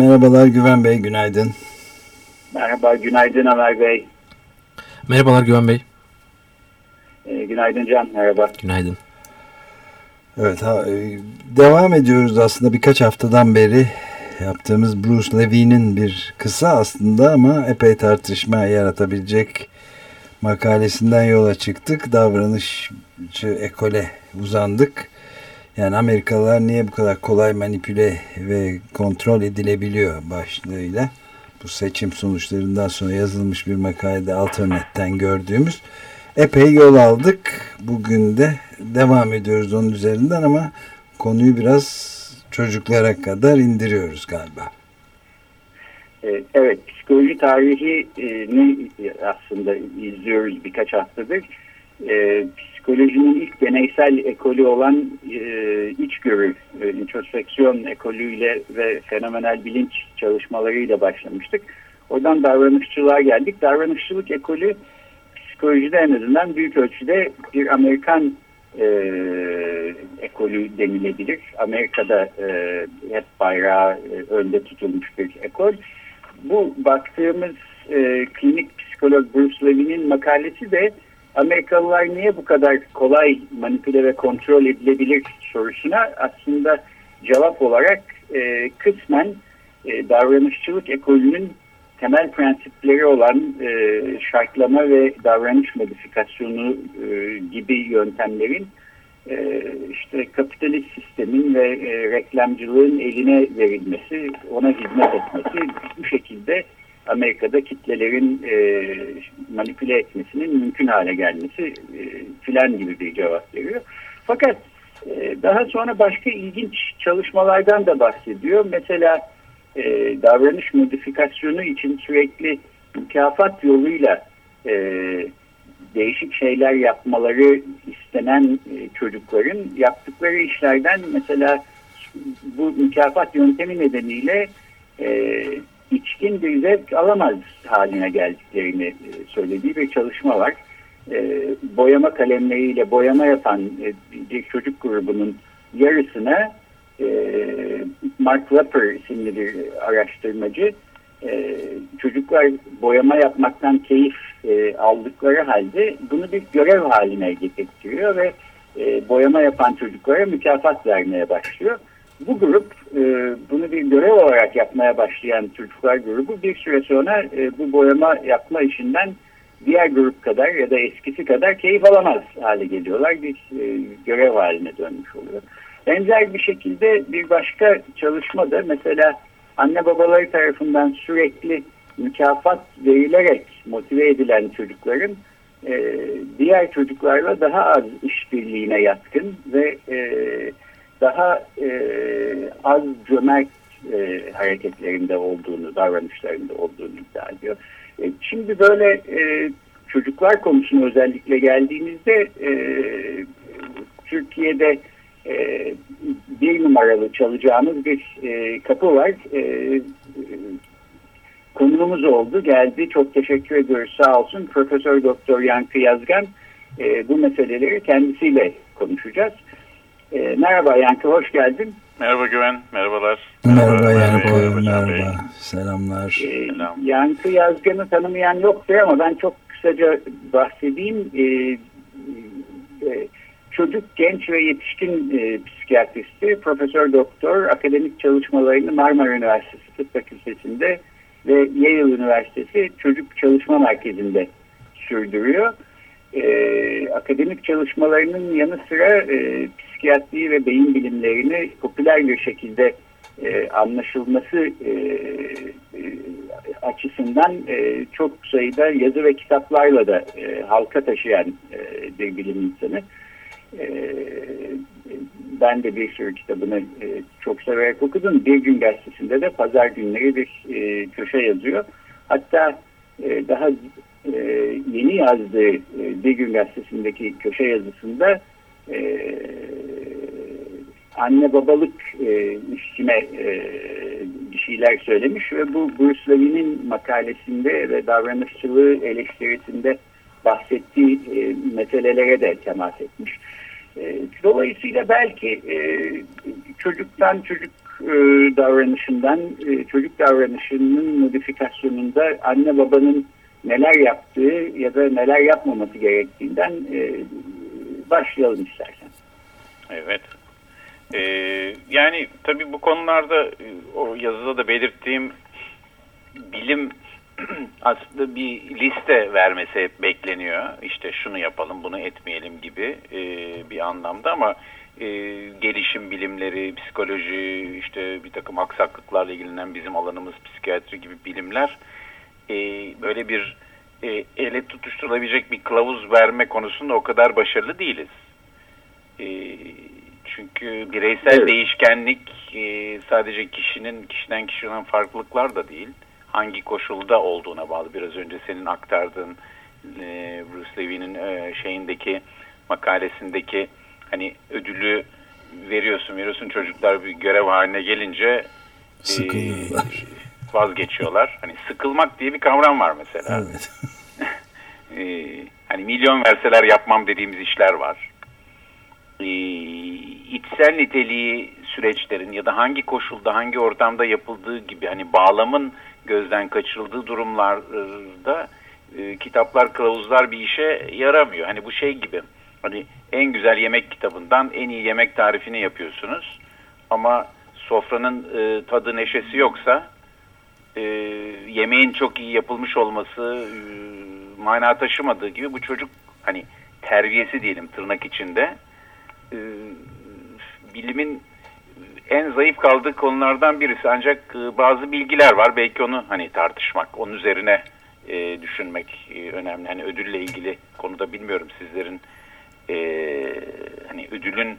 Merhabalar Güven Bey, günaydın. Merhaba, günaydın Ömer Bey. Merhabalar Güven Bey. Ee, günaydın Can, merhaba. Günaydın. Evet, ha, e, devam ediyoruz aslında birkaç haftadan beri yaptığımız Bruce Levy'nin bir kısa aslında ama epey tartışma yaratabilecek makalesinden yola çıktık. Davranışçı ekole uzandık. Yani Amerikalılar niye bu kadar kolay manipüle ve kontrol edilebiliyor başlığıyla. Bu seçim sonuçlarından sonra yazılmış bir makalede Alternet'ten gördüğümüz. Epey yol aldık. Bugün de devam ediyoruz onun üzerinden ama konuyu biraz çocuklara kadar indiriyoruz galiba. Ee, evet, psikoloji tarihini aslında izliyoruz birkaç haftadır. Psikolojinin ilk deneysel ekolü olan e, içgörü, e, introspeksiyon ekolüyle ve fenomenal bilinç çalışmalarıyla başlamıştık. Oradan davranışçılığa geldik. Davranışçılık ekolü psikolojide en azından büyük ölçüde bir Amerikan e, ekolü denilebilir. Amerika'da e, hep bayrağı e, önde tutulmuş bir ekol. Bu baktığımız e, klinik psikolog Bruce Levy'nin makalesi de Amerikalılar niye bu kadar kolay manipüle ve kontrol edilebilir sorusuna aslında cevap olarak e, kısmen e, davranışçılık ekolünün temel prensipleri olan e, şartlama ve davranış modifikasyonu e, gibi yöntemlerin e, işte kapitalist sistemin ve e, reklamcılığın eline verilmesi, ona hizmet etmesi bu şekilde Amerika'da kitlelerin e, manipüle etmesinin mümkün hale gelmesi e, filan gibi bir cevap veriyor. Fakat e, daha sonra başka ilginç çalışmalardan da bahsediyor. Mesela e, davranış modifikasyonu için sürekli mükafat yoluyla e, değişik şeyler yapmaları istenen e, çocukların yaptıkları işlerden mesela bu mükafat yöntemi nedeniyle e, içkin bir zevk alamaz haline geldiklerini e, söylediği bir çalışma var. E, boyama kalemleriyle boyama yapan e, bir çocuk grubunun yarısına Mark Lepper isimli bir araştırmacı çocuklar boyama yapmaktan keyif aldıkları halde bunu bir görev haline getiriyor ve boyama yapan çocuklara mükafat vermeye başlıyor bu grup e, bunu bir görev olarak yapmaya başlayan çocuklar grubu bir süre sonra e, bu boyama yapma işinden diğer grup kadar ya da eskisi kadar keyif alamaz hale geliyorlar. Bir e, görev haline dönmüş oluyor. Benzer bir şekilde bir başka çalışma da mesela anne babaları tarafından sürekli mükafat verilerek motive edilen çocukların e, diğer çocuklarla daha az işbirliğine yatkın ve e, daha e, az cömert e, hareketlerinde olduğunu, davranışlarında olduğunu iddia ediyor. E, şimdi böyle e, çocuklar konusuna özellikle geldiğimizde e, Türkiye'de e, bir numaralı çalacağımız bir e, kapı var. E, konuğumuz oldu, geldi. Çok teşekkür ediyoruz sağ olsun. Profesör Doktor Yankı Yazgan e, bu meseleleri kendisiyle konuşacağız. E, merhaba Yankı, hoş geldin. Merhaba Güven, merhabalar. Merhaba, merhaba Yankı, merhaba. merhaba. Selamlar. E, Selam. Yankı Yazgan'ı tanımayan yoktur ama ben çok kısaca bahsedeyim. E, e, çocuk, genç ve yetişkin e, psikiyatristi, profesör doktor, akademik çalışmalarını Marmara Üniversitesi Tıp Fakültesi'nde ve Yale Üniversitesi Çocuk Çalışma Merkezi'nde sürdürüyor. E, akademik çalışmalarının yanı sıra e, psikiyatri ve beyin bilimlerini popüler bir şekilde e, anlaşılması e, e, açısından e, çok sayıda yazı ve kitaplarla da e, halka taşıyan e, bir bilim insanı. E, ben de bir sürü kitabını e, çok severek okudum. Bir gün gazetesinde de pazar günleri bir e, köşe yazıyor. Hatta e, daha e, yeni yazdığı e, bir gün gazetesindeki köşe yazısında e, anne babalık e, üstüne bir şeyler söylemiş ve bu Bruce Levy'nin makalesinde ve davranışçılığı eleştirisinde bahsettiği e, meselelere de temas etmiş. Dolayısıyla belki çocuktan çocuk davranışından çocuk davranışının modifikasyonunda anne babanın neler yaptığı ya da neler yapmaması gerektiğinden e, başlayalım istersen. Evet. Ee, yani tabii bu konularda e, o yazıda da belirttiğim bilim aslında bir liste vermesi bekleniyor. İşte şunu yapalım, bunu etmeyelim gibi e, bir anlamda ama e, gelişim bilimleri, psikoloji, işte bir takım aksaklıklarla ilgilenen bizim alanımız psikiyatri gibi bilimler e, böyle bir e, ele tutuşturulabilecek bir kılavuz verme konusunda o kadar başarılı değiliz. E, çünkü bireysel evet. değişkenlik e, sadece kişinin kişiden kişiden olan farklılıklar da değil. Hangi koşulda olduğuna bağlı. Biraz önce senin aktardığın e, Bruce Levy'nin e, şeyindeki makalesindeki hani ödülü veriyorsun veriyorsun çocuklar bir görev haline gelince Sıkılıyorlar. E, vazgeçiyorlar. Hani sıkılmak diye bir kavram var mesela. Evet. e, hani milyon verseler yapmam dediğimiz işler var. E, içsel niteliği süreçlerin ya da hangi koşulda hangi ortamda yapıldığı gibi hani bağlamın gözden kaçırıldığı durumlarda e, kitaplar kılavuzlar bir işe yaramıyor. Hani bu şey gibi hani en güzel yemek kitabından en iyi yemek tarifini yapıyorsunuz ama sofranın e, tadı neşesi yoksa e, yemeğin çok iyi yapılmış olması e, mana taşımadığı gibi bu çocuk hani terbiyesi diyelim tırnak içinde e, bilimin en zayıf kaldığı konulardan birisi. Ancak e, bazı bilgiler var. Belki onu hani tartışmak, onun üzerine e, düşünmek e, önemli. Hani ödülle ilgili konuda bilmiyorum sizlerin e, hani ödülün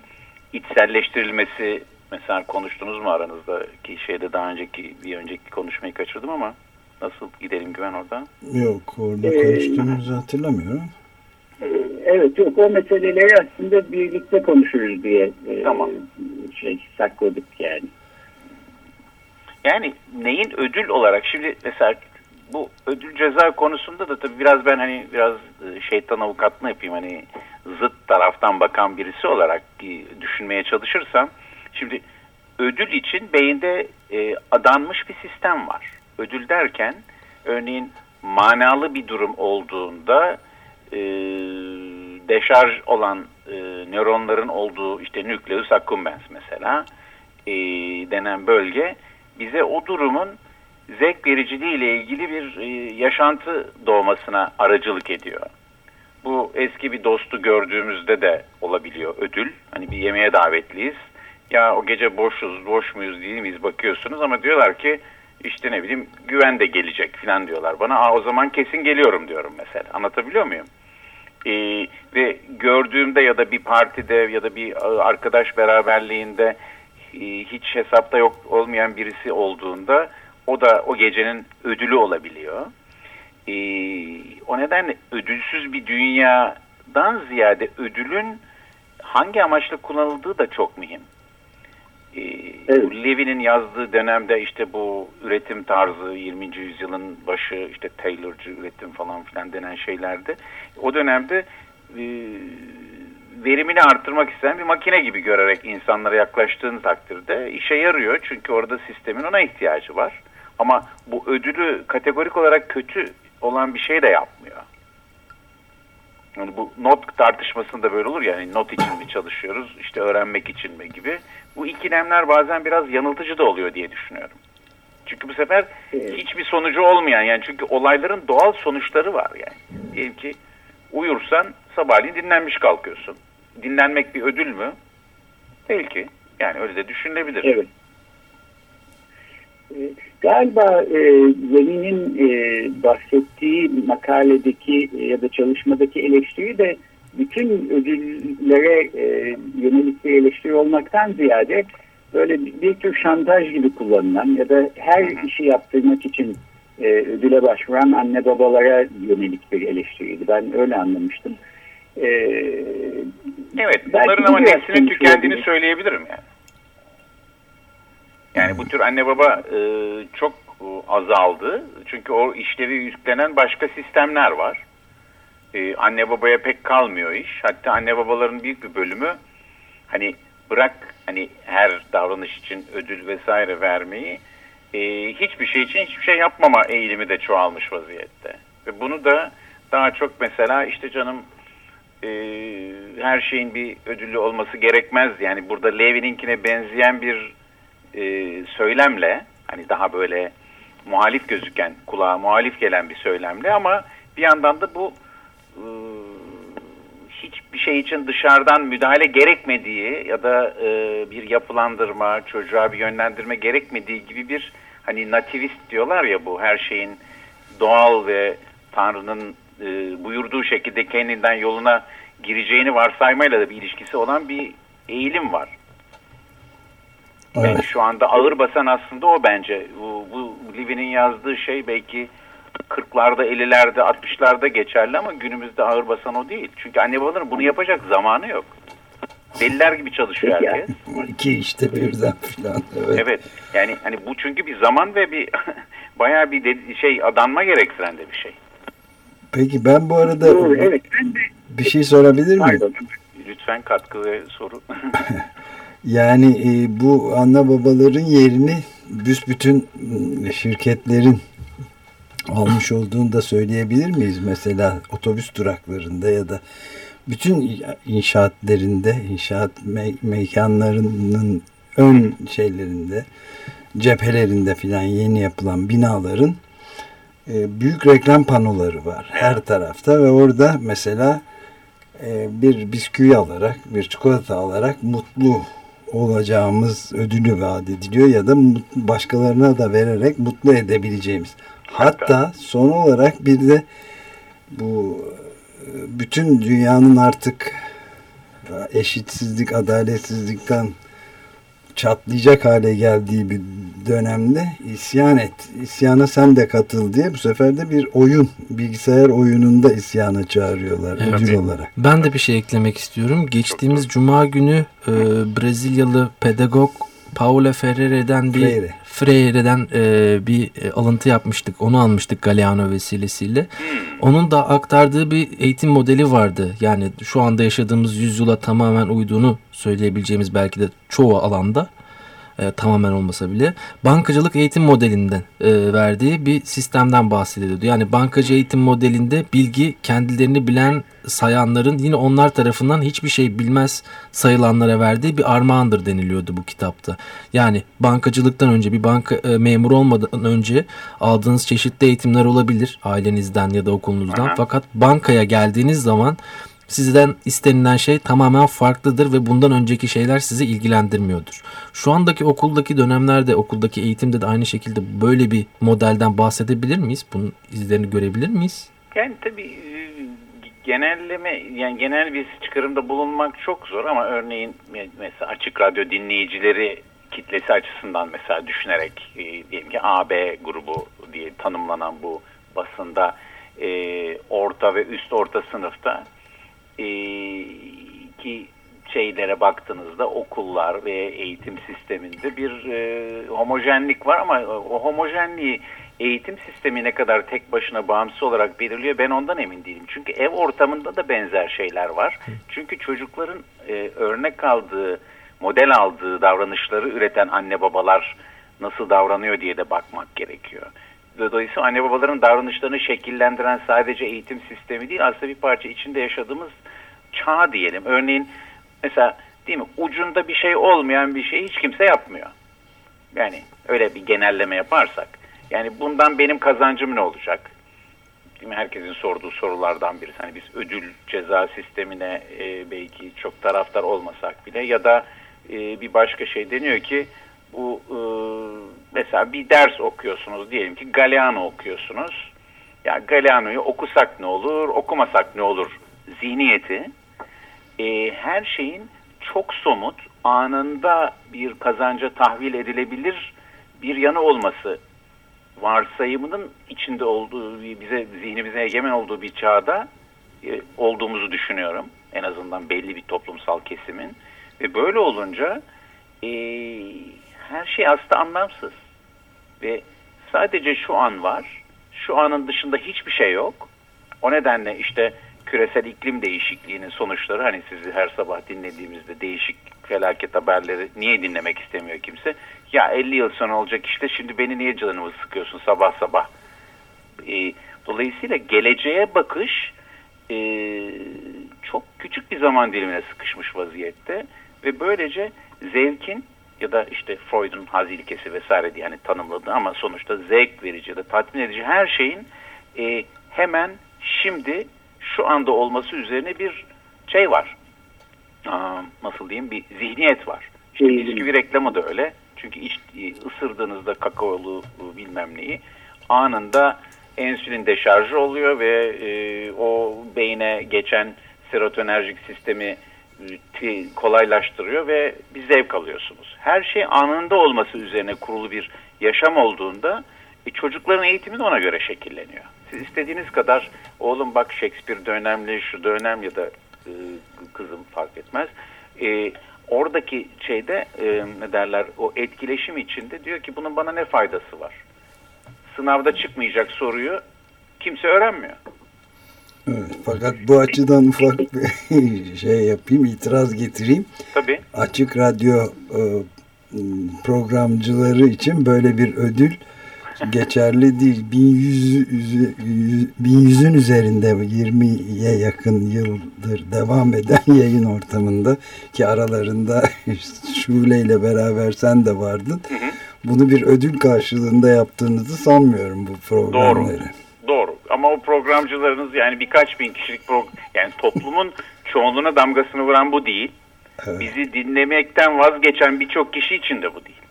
içselleştirilmesi mesela konuştunuz mu aranızda ki şeyde daha önceki bir önceki konuşmayı kaçırdım ama nasıl gidelim güven orada? Yok orada ee, konuştuğumuzu hatırlamıyorum. Evet yok o meseleleri aslında birlikte konuşuruz diye e, tamam. şey sakladık yani. Yani neyin ödül olarak şimdi mesela bu ödül ceza konusunda da tabii biraz ben hani biraz e, şeytan avukatlığını yapayım hani zıt taraftan bakan birisi olarak düşünmeye çalışırsam şimdi ödül için beyinde e, adanmış bir sistem var. Ödül derken örneğin manalı bir durum olduğunda e, deşarj olan e, nöronların olduğu işte nükleus accumbens mesela e, denen bölge bize o durumun zevk vericiliği ile ilgili bir e, yaşantı doğmasına aracılık ediyor. Bu eski bir dostu gördüğümüzde de olabiliyor ödül. Hani bir yemeğe davetliyiz. Ya o gece boşuz, boş muyuz değil miyiz bakıyorsunuz ama diyorlar ki işte ne bileyim güven de gelecek falan diyorlar bana. Aa, o zaman kesin geliyorum diyorum mesela. Anlatabiliyor muyum? Ee, ve gördüğümde ya da bir partide ya da bir e, arkadaş beraberliğinde e, hiç hesapta yok olmayan birisi olduğunda o da o gecenin ödülü olabiliyor. Ee, o nedenle ödülsüz bir dünyadan ziyade ödülün hangi amaçla kullanıldığı da çok mühim. Ee, evet. Levi'nin yazdığı dönemde işte bu üretim tarzı 20. yüzyılın başı işte Taylor'cı üretim falan filan denen şeylerde o dönemde e, verimini arttırmak isteyen bir makine gibi görerek insanlara yaklaştığın takdirde işe yarıyor. Çünkü orada sistemin ona ihtiyacı var. Ama bu ödülü kategorik olarak kötü olan bir şey de yapmıyor. Yani bu not tartışmasında böyle olur ya yani not için mi çalışıyoruz işte öğrenmek için mi gibi. Bu ikilemler bazen biraz yanıltıcı da oluyor diye düşünüyorum. Çünkü bu sefer hiçbir sonucu olmayan yani çünkü olayların doğal sonuçları var yani. Diyelim ki uyursan sabahleyin dinlenmiş kalkıyorsun. Dinlenmek bir ödül mü? Belki. Yani öyle de düşünülebilir. Evet. Ee, galiba e, Zemin'in e, bahsettiği makaledeki ya da çalışmadaki eleştiri de bütün ödüllere e, yönelik bir eleştiri olmaktan ziyade böyle bir tür şantaj gibi kullanılan ya da her işi yaptırmak için e, ödüle başvuran anne babalara yönelik bir eleştiriydi. Ben öyle anlamıştım. E, evet bunların ama neslinin tükendiğini söyleyebilirim yani. Yani bu tür anne baba e, çok azaldı. Çünkü o işlevi yüklenen başka sistemler var. E, anne babaya pek kalmıyor iş. Hatta anne babaların büyük bir bölümü hani bırak hani her davranış için ödül vesaire vermeyi e, hiçbir şey için hiçbir şey yapmama eğilimi de çoğalmış vaziyette. Ve bunu da daha çok mesela işte canım e, her şeyin bir ödüllü olması gerekmez. Yani burada Levi'ninkine benzeyen bir e, söylemle hani daha böyle muhalif gözüken kulağa muhalif gelen bir söylemle ama bir yandan da bu e, hiçbir şey için dışarıdan müdahale gerekmediği ya da e, bir yapılandırma, çocuğa bir yönlendirme gerekmediği gibi bir hani nativist diyorlar ya bu her şeyin doğal ve Tanrı'nın e, buyurduğu şekilde kendinden yoluna gireceğini varsaymayla da bir ilişkisi olan bir eğilim var. Evet. Yani şu anda ağır basan aslında o bence. Bu, bu Livi'nin yazdığı şey belki 40'larda, 50'lerde, 60'larda geçerli ama günümüzde ağır basan o değil. Çünkü anne babaların bunu yapacak zamanı yok. Deliler gibi çalışıyor Peki herkes. İki işte birden falan. Evet. evet. Yani hani bu çünkü bir zaman ve bir bayağı bir de, şey adanma gerektiren de bir şey. Peki ben bu arada Doğru, evet, ben de... bir şey sorabilir miyim? Pardon. Lütfen katkı ve soru. yani e, bu anne babaların yerini büsbütün şirketlerin almış olduğunu da söyleyebilir miyiz? Mesela otobüs duraklarında ya da bütün inşaatlerinde, inşaat me mekanlarının ön şeylerinde, cephelerinde filan yeni yapılan binaların e, büyük reklam panoları var her tarafta ve orada mesela e, bir bisküvi alarak, bir çikolata alarak mutlu olacağımız ödülü vaat ediliyor ya da başkalarına da vererek mutlu edebileceğimiz. Hatta son olarak bir de bu bütün dünyanın artık eşitsizlik, adaletsizlikten çatlayacak hale geldiği bir dönemde isyan et. İsyana sen de katıl diye bu sefer de bir oyun, bilgisayar oyununda isyana çağırıyorlar evet. ödül olarak. Ben de bir şey eklemek istiyorum. Geçtiğimiz cuma günü e, Brezilyalı pedagog Paulo Freire'den bir Freire. Freire'den e, bir e, alıntı yapmıştık. Onu almıştık Galeano vesilesiyle. Onun da aktardığı bir eğitim modeli vardı. Yani şu anda yaşadığımız yüzyıla tamamen uyduğunu söyleyebileceğimiz belki de çoğu alanda e, tamamen olmasa bile bankacılık eğitim modelinden e, verdiği bir sistemden bahsediyordu. Yani bankacı eğitim modelinde bilgi kendilerini bilen sayanların yine onlar tarafından hiçbir şey bilmez sayılanlara verdiği bir armağandır deniliyordu bu kitapta. Yani bankacılıktan önce bir banka e, memuru olmadan önce aldığınız çeşitli eğitimler olabilir ailenizden ya da okulunuzdan. Aha. Fakat bankaya geldiğiniz zaman Sizden istenilen şey tamamen farklıdır ve bundan önceki şeyler sizi ilgilendirmiyordur. Şu andaki okuldaki dönemlerde, okuldaki eğitimde de aynı şekilde böyle bir modelden bahsedebilir miyiz? Bunun izlerini görebilir miyiz? Yani tabii e, genelleme yani genel bir çıkarımda bulunmak çok zor ama örneğin mesela açık radyo dinleyicileri kitlesi açısından mesela düşünerek e, diyelim ki AB grubu diye tanımlanan bu basında e, orta ve üst orta sınıfta e, ki şeylere baktığınızda okullar ve eğitim sisteminde bir e, homojenlik var ama o homojenliği eğitim sistemi ne kadar tek başına bağımsız olarak belirliyor ben ondan emin değilim. Çünkü ev ortamında da benzer şeyler var. Çünkü çocukların e, örnek aldığı, model aldığı davranışları üreten anne babalar nasıl davranıyor diye de bakmak gerekiyor. Dolayısıyla anne babaların davranışlarını şekillendiren sadece eğitim sistemi değil aslında bir parça içinde yaşadığımız çağ diyelim. Örneğin mesela değil mi ucunda bir şey olmayan bir şey hiç kimse yapmıyor. Yani öyle bir genelleme yaparsak. Yani bundan benim kazancım ne olacak? Değil mi? Herkesin sorduğu sorulardan birisi. Hani biz ödül ceza sistemine e, belki çok taraftar olmasak bile ya da e, bir başka şey deniyor ki bu e, mesela bir ders okuyorsunuz diyelim ki Galeano okuyorsunuz. Ya Galeano'yu okusak ne olur, okumasak ne olur zihniyeti e, her şeyin çok somut, anında bir kazanca tahvil edilebilir bir yanı olması varsayımının içinde olduğu, bize zihnimize egemen olduğu bir çağda e, olduğumuzu düşünüyorum. En azından belli bir toplumsal kesimin. Ve böyle olunca e, her şey aslında anlamsız. Ve sadece şu an var. Şu anın dışında hiçbir şey yok. O nedenle işte küresel iklim değişikliğinin sonuçları hani sizi her sabah dinlediğimizde değişik felaket haberleri niye dinlemek istemiyor kimse? Ya 50 yıl sonra olacak işte şimdi beni niye canımı sıkıyorsun sabah sabah? E, dolayısıyla geleceğe bakış e, çok küçük bir zaman dilimine sıkışmış vaziyette ve böylece zevkin ya da işte Freud'un haz ilkesi vesaire diye hani tanımladığı ama sonuçta zevk verici ya da tatmin edici her şeyin e, hemen şimdi şu anda olması üzerine bir şey var. Aa, nasıl diyeyim bir zihniyet var. İşte bisküvi reklamı da öyle. Çünkü iç, ısırdığınızda kakaolu bilmem neyi anında ensülin deşarjı oluyor ve e, o beyne geçen serotonerjik sistemi e, kolaylaştırıyor ve bir zevk alıyorsunuz. Her şey anında olması üzerine kurulu bir yaşam olduğunda e, çocukların eğitimi de ona göre şekilleniyor. Siz istediğiniz kadar oğlum bak Shakespeare de önemli, şu da önemli ya da e, kızım fark etmez. E, oradaki şeyde e, ne derler o etkileşim içinde diyor ki bunun bana ne faydası var? Sınavda çıkmayacak soruyu kimse öğrenmiyor. Evet, fakat bu açıdan ufak bir şey yapayım, itiraz getireyim. Tabii. Açık radyo e, programcıları için böyle bir ödül geçerli değil. 1100'ün üzerinde 20'ye yakın yıldır devam eden yayın ortamında ki aralarında Şule ile beraber sen de vardın. Hı hı. Bunu bir ödül karşılığında yaptığınızı sanmıyorum bu programları. Doğru. Ama o programcılarınız yani birkaç bin kişilik yani toplumun çoğunluğuna damgasını vuran bu değil. Evet. Bizi dinlemekten vazgeçen birçok kişi için de bu değil.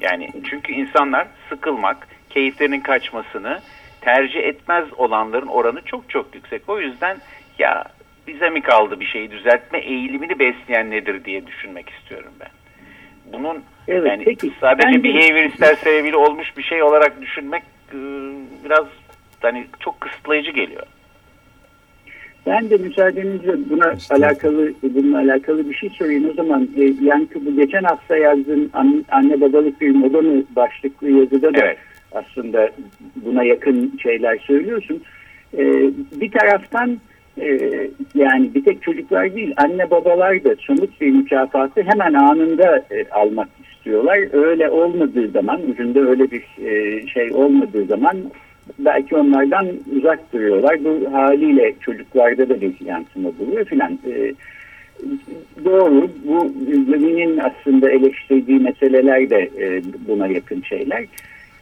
Yani çünkü insanlar sıkılmak, keyiflerinin kaçmasını tercih etmez olanların oranı çok çok yüksek. O yüzden ya bize mi kaldı bir şeyi düzeltme eğilimini besleyen nedir diye düşünmek istiyorum ben. Bunun evet, yani peki, sadece behavioristler sebebiyle olmuş bir şey olarak düşünmek e, biraz hani çok kısıtlayıcı geliyor. Ben de müsaadenizle buna alakalı bununla alakalı bir şey söyleyeyim. O zaman e, Yankı bu geçen hafta yazdığın anne babalık bir moda mı başlıklı yazıda da evet. aslında buna yakın şeyler söylüyorsun. E, bir taraftan e, yani bir tek çocuklar değil anne babalar da somut bir mükafatı hemen anında e, almak istiyorlar. Öyle olmadığı zaman ucunda öyle bir e, şey olmadığı zaman belki onlardan uzak duruyorlar. Bu haliyle çocuklarda da bir yansıma buluyor filan. E, doğru. Bu Levin'in aslında eleştirdiği meseleler de e, buna yakın şeyler.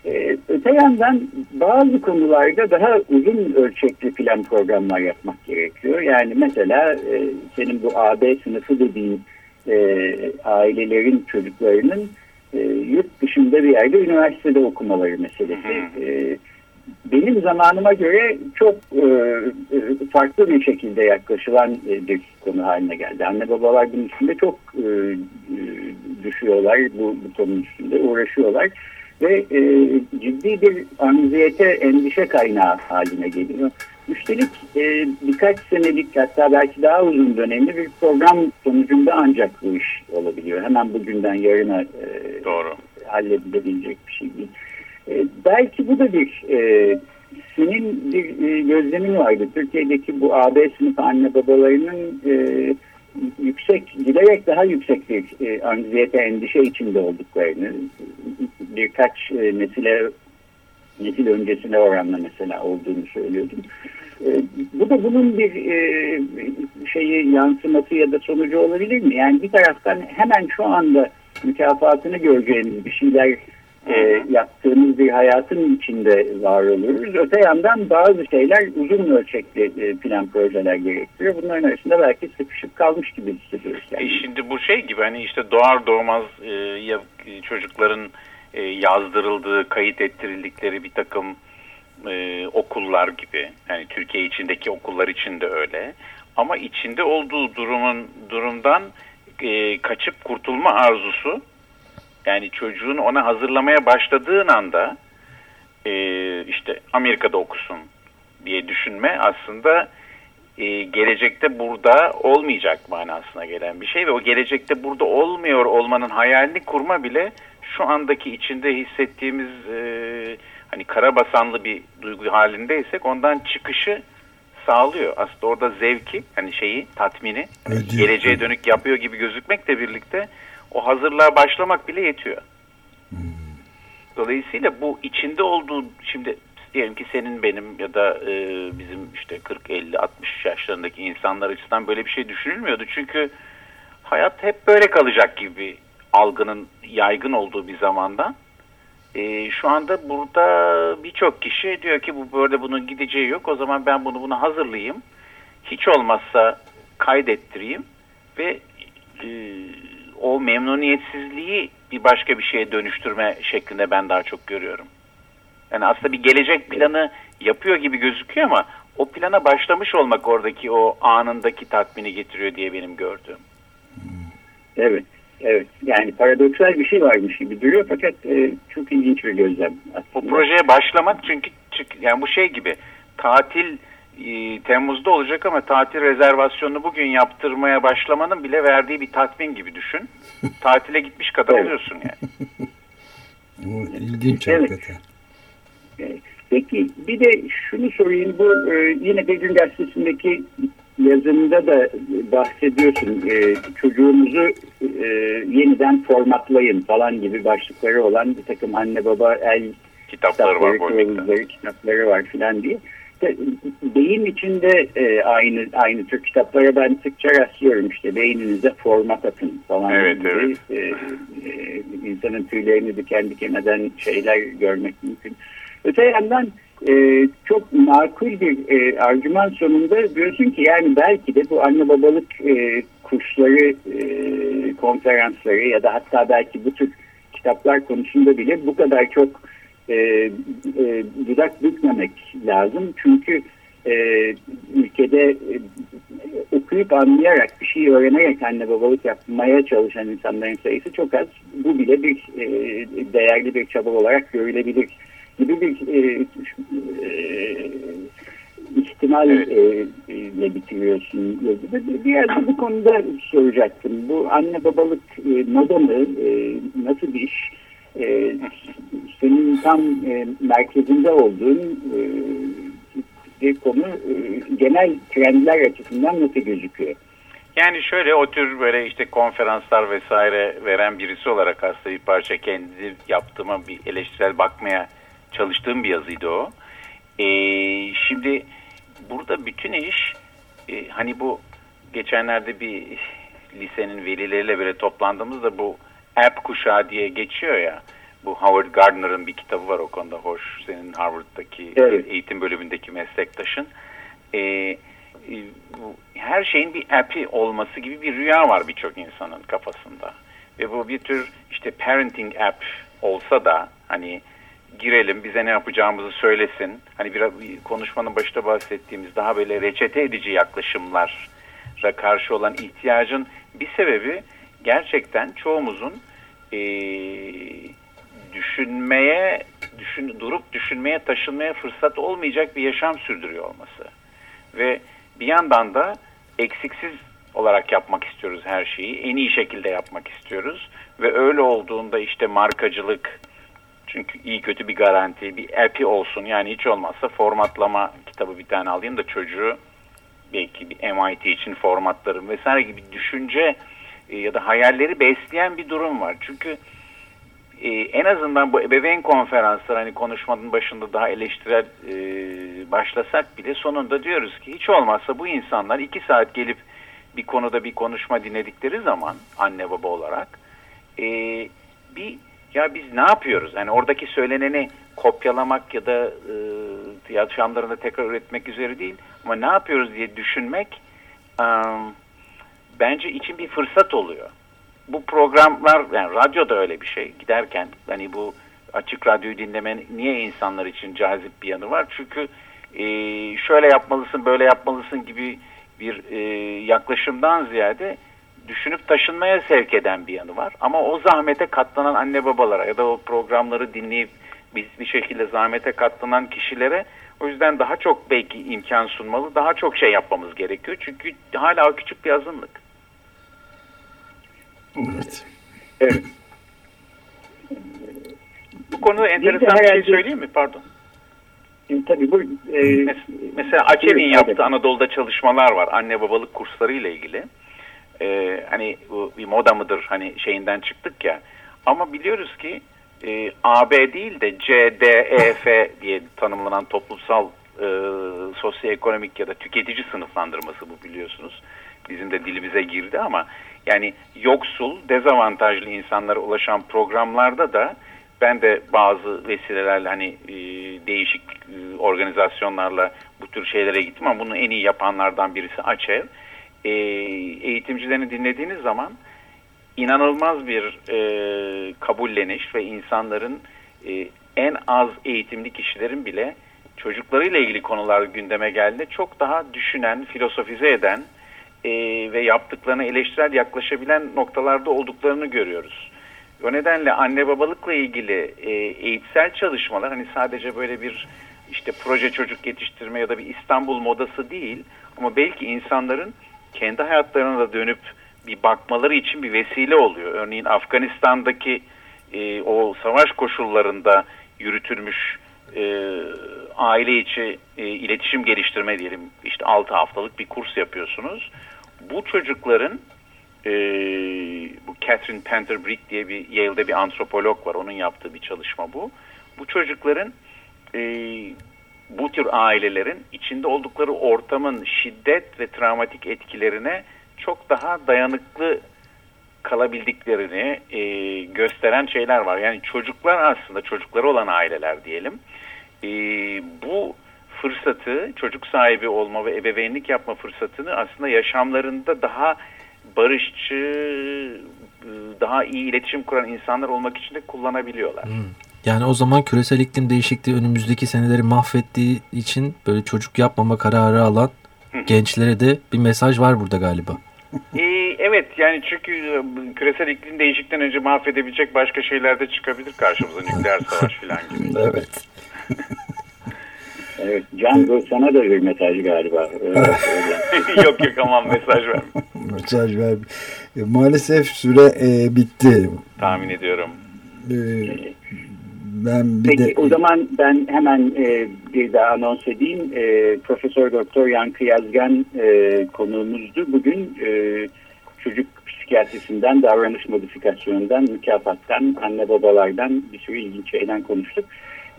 E, öte yandan bazı konularda daha uzun ölçekli plan programlar yapmak gerekiyor. Yani mesela e, senin bu AB sınıfı dediğin e, ailelerin çocuklarının e, yurt dışında bir yerde üniversitede okumaları meselesi. E, benim zamanıma göre çok e, e, farklı bir şekilde yaklaşılan e, bir konu haline geldi. Anne babalar bunun üstünde çok düşüyorlar, bu, bu konunun üstünde uğraşıyorlar ve e, ciddi bir anziyete, endişe kaynağı haline geliyor. Üstelik e, birkaç senelik hatta belki daha uzun dönemli bir program sonucunda ancak bu iş olabiliyor. Hemen bugünden yarına e, Doğru. halledilebilecek bir şey değil. E, belki bu da bir e, senin bir e, gözlemin vardı. Türkiye'deki bu AB sınıfı anne babalarının e, yüksek, giderek daha yüksek bir e, anksiyete, endişe içinde olduklarını birkaç e, nesile nesil öncesine oranla mesela olduğunu söylüyordum. E, bu da bunun bir e, şeyi yansıması ya da sonucu olabilir mi? Yani bir taraftan hemen şu anda mükafatını göreceğimiz bir şeyler e, yaptığımız bir hayatın içinde var oluyoruz. Öte yandan bazı şeyler uzun ölçekli e, plan projeler gerektiriyor. Bunların arasında belki sıkışıp kalmış gibi hissediyoruz. Yani. E şimdi bu şey gibi hani işte doğar doğmaz e, ya, çocukların e, yazdırıldığı, kayıt ettirildikleri bir takım e, okullar gibi. Yani Türkiye içindeki okullar için de öyle. ama içinde olduğu durumun durumdan e, kaçıp kurtulma arzusu yani çocuğun ona hazırlamaya başladığın anda e, işte Amerika'da okusun diye düşünme aslında e, gelecekte burada olmayacak manasına gelen bir şey ve o gelecekte burada olmuyor olmanın hayalini kurma bile şu andaki içinde hissettiğimiz e, hani karabasanlı bir duygu halindeysek ondan çıkışı sağlıyor. Aslında orada zevki hani şeyi tatmini Ödüyor. geleceğe dönük yapıyor gibi gözükmekle birlikte o hazırlığa başlamak bile yetiyor. Dolayısıyla bu içinde olduğu şimdi diyelim ki senin benim ya da e, bizim işte 40 50 60 yaşlarındaki insanlar açısından böyle bir şey düşünülmüyordu. Çünkü hayat hep böyle kalacak gibi algının yaygın olduğu bir zamandan e, şu anda burada birçok kişi diyor ki bu böyle bunun gideceği yok. O zaman ben bunu bunu hazırlayayım. Hiç olmazsa kaydettireyim ve e, o memnuniyetsizliği bir başka bir şeye dönüştürme şeklinde ben daha çok görüyorum. Yani aslında bir gelecek planı yapıyor gibi gözüküyor ama o plana başlamış olmak oradaki o anındaki tatmini getiriyor diye benim gördüğüm. Evet. Evet. Yani paradoksal bir şey varmış gibi duruyor fakat e, çok ilginç bir gözlem. Bu aslında. projeye başlamak çünkü çık- yani bu şey gibi tatil e, Temmuz'da olacak ama tatil rezervasyonunu bugün yaptırmaya başlamanın bile verdiği bir tatmin gibi düşün. Tatile gitmiş kadar oluyorsun yani. Bu ilginç Evet. hakikaten. Peki bir de şunu sorayım. Bu e, yine bir gün gazetesindeki yazında da bahsediyorsun. E, çocuğumuzu e, yeniden formatlayın falan gibi başlıkları olan bir takım anne baba el Kitapları var kitapları, bu örnekte. kılavuzları, kitapları var filan diye. Beyin içinde e, aynı aynı tür kitaplara ben sıkça rastlıyorum işte beyninize format atın falan Evet, gibi evet. E, e, insanın tüylerini diken diken eden şeyler görmek mümkün. Öte yandan e, çok makul bir e, argüman sonunda diyorsun ki yani belki de bu anne babalık e, kursları, e, konferansları ya da hatta belki bu tür kitaplar konusunda bile bu kadar çok e, e, dudak bükmemek lazım. Çünkü e, ülkede e, okuyup anlayarak bir şey öğrenerek anne babalık yapmaya çalışan insanların sayısı çok az. Bu bile bir e, değerli bir çaba olarak görülebilir gibi bir e, e, ihtimal Evet. e, ile bitiriyorsun yazıda. Biraz da bu konuda soracaktım. Bu anne babalık e, moda mı? E, nasıl bir iş? E, senin tam e, merkezinde olduğun e, konu e, genel trendler açısından nasıl gözüküyor? Yani şöyle o tür böyle işte konferanslar vesaire veren birisi olarak aslında bir parça kendi yaptığıma bir eleştirel bakmaya çalıştığım bir yazıydı o. Ee, şimdi burada bütün iş e, hani bu geçenlerde bir lisenin velileriyle böyle toplandığımızda bu app kuşağı diye geçiyor ya. Bu Howard Gardner'ın bir kitabı var o konuda hoş. Senin Harvard'daki Evet. eğitim bölümündeki meslektaşın. Ee, e, bu her şeyin bir app'i olması gibi bir rüya var birçok insanın kafasında. Ve bu bir tür işte parenting app olsa da hani girelim bize ne yapacağımızı söylesin. Hani biraz bir konuşmanın başında bahsettiğimiz daha böyle reçete edici yaklaşımlara karşı olan ihtiyacın bir sebebi gerçekten çoğumuzun eee düşünmeye, düşün, durup düşünmeye, taşınmaya fırsat olmayacak bir yaşam sürdürüyor olması. Ve bir yandan da eksiksiz olarak yapmak istiyoruz her şeyi. En iyi şekilde yapmak istiyoruz. Ve öyle olduğunda işte markacılık, çünkü iyi kötü bir garanti, bir app'i olsun. Yani hiç olmazsa formatlama kitabı bir tane alayım da çocuğu belki bir MIT için formatlarım vesaire gibi düşünce e, ya da hayalleri besleyen bir durum var. Çünkü e, en azından bu ebeveyn konferansları hani konuşmanın başında daha eleştirel e, başlasak bile sonunda diyoruz ki hiç olmazsa bu insanlar iki saat gelip bir konuda bir konuşma dinledikleri zaman anne baba olarak e, bir ya biz ne yapıyoruz? Yani oradaki söyleneni kopyalamak ya da e, yaşamlarında tekrar üretmek üzere değil ama ne yapıyoruz diye düşünmek e, bence için bir fırsat oluyor bu programlar yani radyoda öyle bir şey giderken hani bu açık radyoyu dinleme niye insanlar için cazip bir yanı var çünkü e, şöyle yapmalısın böyle yapmalısın gibi bir e, yaklaşımdan ziyade düşünüp taşınmaya sevk eden bir yanı var. Ama o zahmete katlanan anne babalara ya da o programları dinleyip bir, bir şekilde zahmete katlanan kişilere o yüzden daha çok belki imkan sunmalı, daha çok şey yapmamız gerekiyor. Çünkü hala küçük bir azınlık. Evet. Evet. Bu konuda enteresan bir şey söyleyeyim mi? Pardon. E, tabii bu e, mesela Açev'in yaptığı Anadolu'da çalışmalar var anne babalık kursları ile ilgili. Ee, hani bu bir moda mıdır hani şeyinden çıktık ya. Ama biliyoruz ki e, AB değil de C, D, E, F diye tanımlanan toplumsal e, sosyoekonomik ya da tüketici sınıflandırması bu biliyorsunuz. Bizim de dilimize girdi ama yani yoksul, dezavantajlı insanlara ulaşan programlarda da ben de bazı vesilelerle hani e, değişik e, organizasyonlarla bu tür şeylere gittim ama bunu en iyi yapanlardan birisi Açev. E, eğitimcilerini dinlediğiniz zaman inanılmaz bir e, kabulleniş ve insanların e, en az eğitimli kişilerin bile çocuklarıyla ilgili konular gündeme geldiğinde çok daha düşünen, filosofize eden e, ve yaptıklarına eleştirel yaklaşabilen noktalarda olduklarını görüyoruz. O nedenle anne babalıkla ilgili e, eğitsel çalışmalar hani sadece böyle bir işte proje çocuk yetiştirme ya da bir İstanbul modası değil ama belki insanların kendi hayatlarına da dönüp bir bakmaları için bir vesile oluyor. Örneğin Afganistan'daki e, o savaş koşullarında yürütülmüş e, aile içi e, iletişim geliştirme diyelim işte 6 haftalık bir kurs yapıyorsunuz. Bu çocukların e, bu Catherine Panther Brick diye bir Yale'de bir antropolog var. Onun yaptığı bir çalışma bu. Bu çocukların e, bu tür ailelerin içinde oldukları ortamın şiddet ve travmatik etkilerine çok daha dayanıklı kalabildiklerini e, gösteren şeyler var. Yani çocuklar aslında çocukları olan aileler diyelim. E, bu fırsatı çocuk sahibi olma ve ebeveynlik yapma fırsatını aslında yaşamlarında daha barışçı, daha iyi iletişim kuran insanlar olmak için de kullanabiliyorlar. Hmm. Yani o zaman küresel iklim değişikliği önümüzdeki seneleri mahvettiği için böyle çocuk yapmama kararı alan gençlere de bir mesaj var burada galiba. Ee, evet yani çünkü e, küresel iklim değişikten önce mahvedebilecek başka şeyler de çıkabilir karşımıza nükleer savaş falan gibi. evet. evet Can sana da bir mesaj galiba. yok yok aman mesaj ver. mesaj ver. E, maalesef süre e, bitti. Tahmin ediyorum. E, ben bir Peki de... o zaman ben hemen e, bir daha anons edeyim. E, Profesör Doktor Yankı Yazgan e, konuğumuzdu. Bugün e, çocuk psikiyatrisinden, davranış modifikasyonundan, mükafattan, anne babalardan bir sürü ilginç şeyden konuştuk.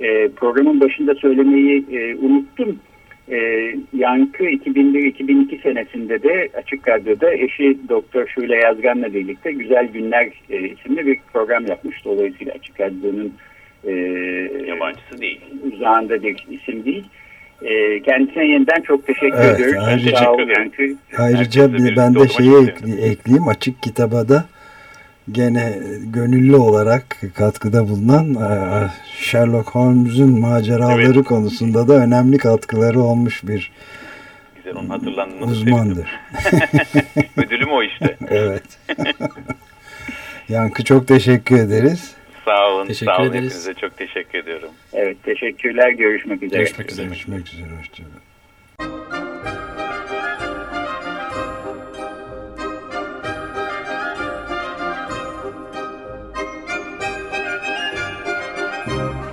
E, programın başında söylemeyi e, unuttum. E, Yankı 2001-2002 senesinde de Açık Radyo'da eşi Doktor Şule Yazgan'la birlikte Güzel Günler e, isimli bir program yapmış. Dolayısıyla Açık Radyo'nun e, yabancısı değil. Uzağında bir isim değil. E, kendisine yeniden çok teşekkür evet, ediyoruz. Ayrıca, Sağ ol, ayrıca bir, ben de şeyi ekleyeyim. Açık kitaba da gene gönüllü olarak katkıda bulunan e, Sherlock Holmes'un maceraları evet. konusunda da önemli katkıları olmuş bir Güzel, onun hatırlandığını uzmandır. Ödülüm o işte. evet. Yankı çok teşekkür ederiz. Sağ olun. Teşekkür sağ olun ederiz. Hepinize çok teşekkür ediyorum. Evet teşekkürler. Görüşmek üzere. Görüşmek üzere. Görüşmek üzere. Hoşçakalın.